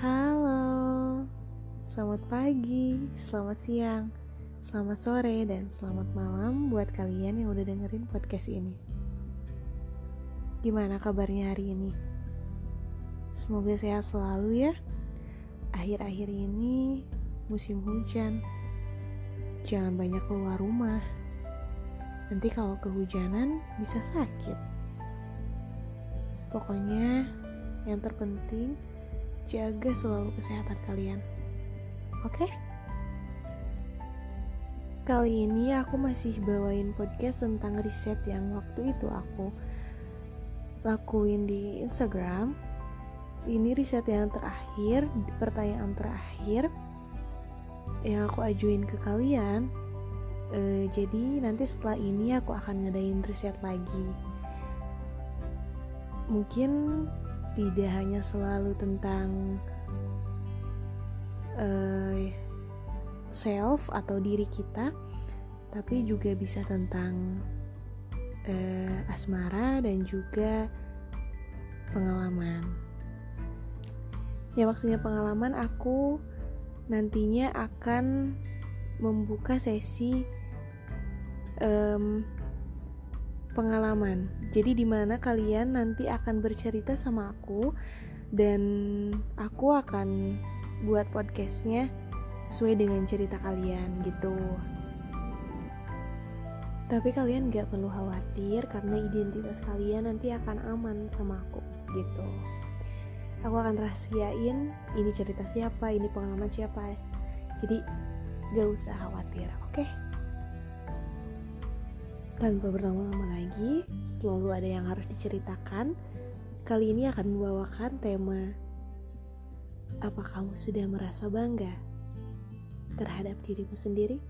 Halo, selamat pagi, selamat siang, selamat sore, dan selamat malam buat kalian yang udah dengerin podcast ini. Gimana kabarnya hari ini? Semoga sehat selalu ya. Akhir-akhir ini musim hujan. Jangan banyak keluar rumah. Nanti kalau kehujanan bisa sakit. Pokoknya yang terpenting jaga selalu kesehatan kalian. Oke? Kali ini aku masih bawain podcast tentang riset yang waktu itu aku lakuin di Instagram ini riset yang terakhir, pertanyaan terakhir yang aku ajuin ke kalian. E, jadi nanti setelah ini aku akan ngadain riset lagi. Mungkin tidak hanya selalu tentang e, self atau diri kita, tapi juga bisa tentang e, asmara dan juga pengalaman. Ya maksudnya pengalaman aku nantinya akan membuka sesi um, pengalaman. Jadi di mana kalian nanti akan bercerita sama aku dan aku akan buat podcastnya sesuai dengan cerita kalian gitu. Tapi kalian gak perlu khawatir karena identitas kalian nanti akan aman sama aku gitu. Aku akan rahasiain ini cerita siapa ini pengalaman siapa. Jadi gak usah khawatir oke? okay? Tanpa berlama-lama lagi selalu ada yang harus diceritakan. Kali ini akan membawakan tema apa kamu sudah merasa bangga terhadap dirimu sendiri?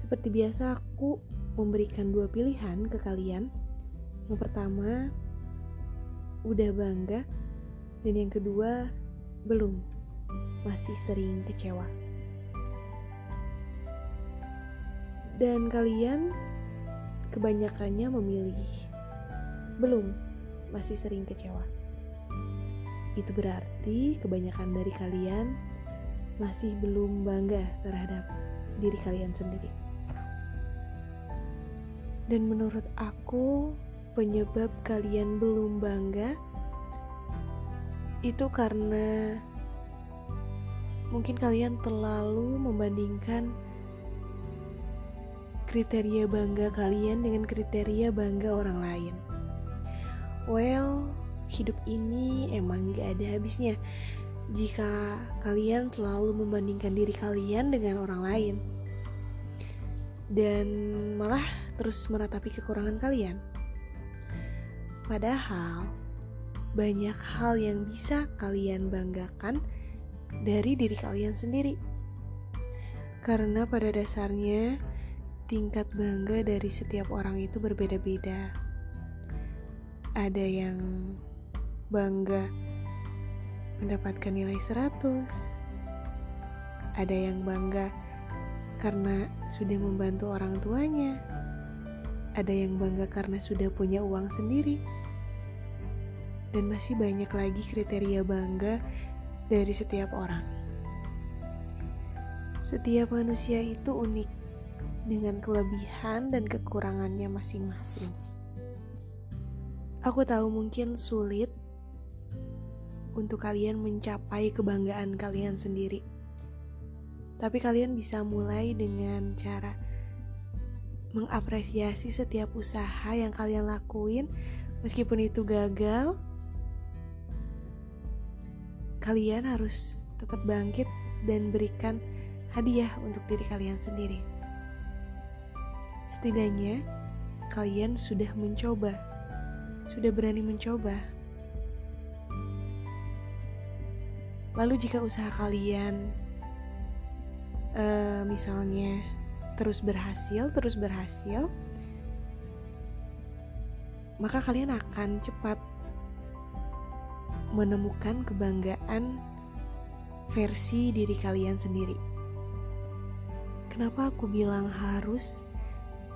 Seperti biasa aku memberikan dua pilihan ke kalian. Yang pertama udah bangga dan yang kedua belum. Masih sering kecewa dan kalian kebanyakannya memilih. Belum masih sering kecewa. Itu berarti kebanyakan dari kalian masih belum bangga terhadap diri kalian sendiri. Dan menurut aku penyebab kalian belum bangga itu karena mungkin kalian terlalu membandingkan kriteria bangga kalian dengan kriteria bangga orang lain. Well, hidup ini emang gak ada habisnya jika kalian selalu membandingkan diri kalian dengan orang lain dan malah terus meratapi kekurangan kalian. Padahal banyak hal yang bisa kalian banggakan dari diri kalian sendiri. Karena pada dasarnya tingkat bangga dari setiap orang itu berbeda-beda. Ada yang bangga mendapatkan nilai 100. Ada yang bangga karena sudah membantu orang tuanya. Ada yang bangga karena sudah punya uang sendiri dan masih banyak lagi kriteria bangga dari setiap orang. Setiap manusia itu unik dengan kelebihan dan kekurangannya masing-masing. Aku tahu mungkin sulit untuk kalian mencapai kebanggaan kalian sendiri. Tapi kalian bisa mulai dengan cara mengapresiasi setiap usaha yang kalian lakuin meskipun itu gagal kalian harus tetap bangkit dan berikan hadiah untuk diri kalian sendiri. Setidaknya, kalian sudah mencoba, sudah berani mencoba. Lalu, jika usaha kalian, uh, misalnya, terus berhasil, terus berhasil, maka kalian akan cepat menemukan kebanggaan versi diri kalian sendiri. Kenapa aku bilang harus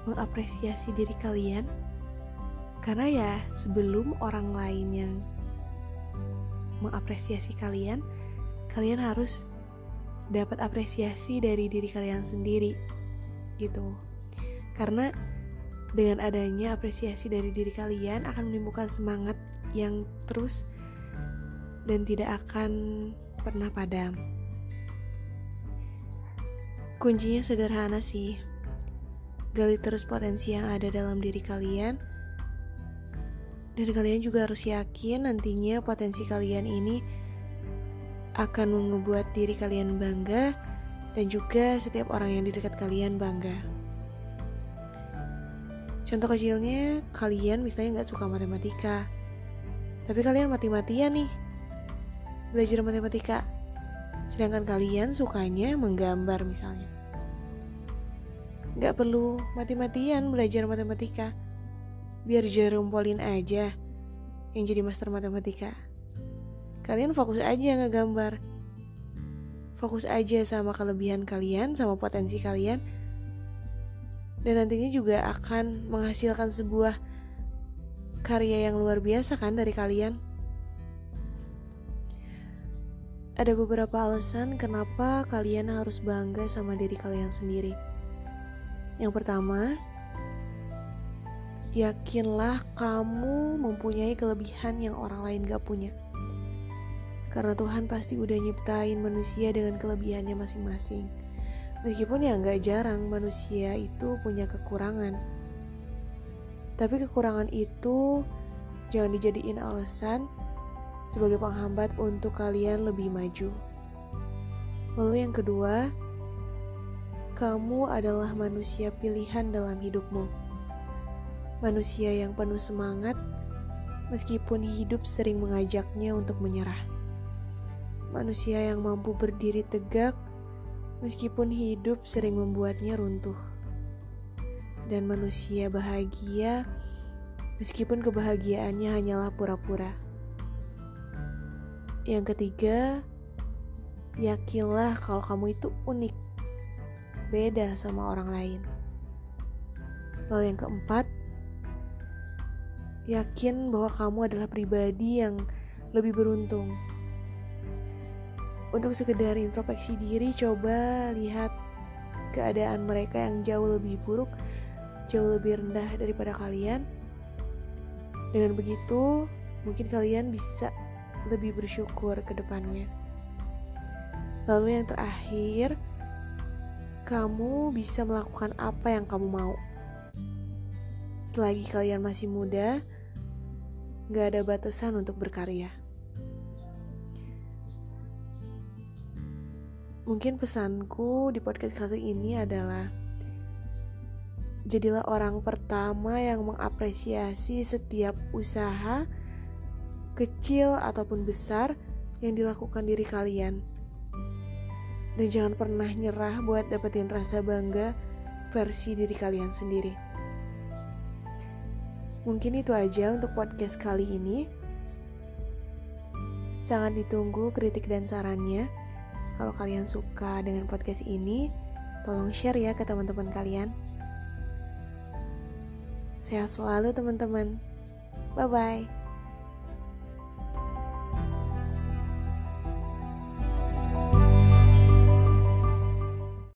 mengapresiasi diri kalian? Karena ya sebelum orang lain yang mengapresiasi kalian, kalian harus dapat apresiasi dari diri kalian sendiri gitu. Karena dengan adanya apresiasi dari diri kalian akan menimbulkan semangat yang terus dan tidak akan pernah padam. Kuncinya sederhana sih. Gali terus potensi yang ada dalam diri kalian dan kalian juga harus yakin nantinya potensi kalian ini akan membuat diri kalian bangga dan juga setiap orang yang di dekat kalian bangga. Contoh kecilnya, kalian misalnya nggak suka matematika, tapi kalian mati-matian nih belajar matematika, sedangkan kalian sukanya menggambar misalnya. Nggak perlu mati-matian belajar matematika, biar Jerome Pauline aja yang jadi master matematika. Kalian fokus aja ngegambar. Fokus aja sama kelebihan kalian, sama potensi kalian. Dan nantinya juga akan menghasilkan sebuah karya yang luar biasa kan dari kalian. Ada beberapa alasan kenapa kalian harus bangga sama diri kalian sendiri. Yang pertama, yakinlah kamu mempunyai kelebihan yang orang lain gak punya. Karena Tuhan pasti udah nyiptain manusia dengan kelebihannya masing-masing. Meskipun ya gak jarang manusia itu punya kekurangan. Tapi kekurangan itu jangan dijadiin alasan sebagai penghambat untuk kalian lebih maju. Lalu yang kedua, kamu adalah manusia pilihan dalam hidupmu manusia yang penuh semangat, meskipun hidup sering mengajaknya untuk menyerah. Manusia yang mampu berdiri tegak, meskipun hidup sering membuatnya runtuh. Dan manusia bahagia, meskipun kebahagiaannya hanyalah pura-pura. Yang ketiga, yakinlah kalau kamu itu unik, beda sama orang lain. Lalu yang keempat, yakin bahwa kamu adalah pribadi yang lebih beruntung. Untuk sekedar introspeksi diri, coba lihat keadaan mereka yang jauh lebih buruk, jauh lebih rendah daripada kalian. Dengan begitu, mungkin kalian bisa lebih bersyukur ke depannya. Lalu yang terakhir, kamu bisa melakukan apa yang kamu mau. Selagi kalian masih muda, gak ada batasan untuk berkarya. Mungkin pesanku di podcast kali ini adalah jadilah orang pertama yang mengapresiasi setiap usaha kecil ataupun besar yang dilakukan diri kalian. Dan jangan pernah nyerah buat dapetin rasa bangga versi diri kalian sendiri. Mungkin itu aja untuk podcast kali ini. Sangat ditunggu kritik dan sarannya. Kalau kalian suka dengan podcast ini, tolong share ya ke teman-teman kalian. Sehat selalu teman-teman. Bye-bye.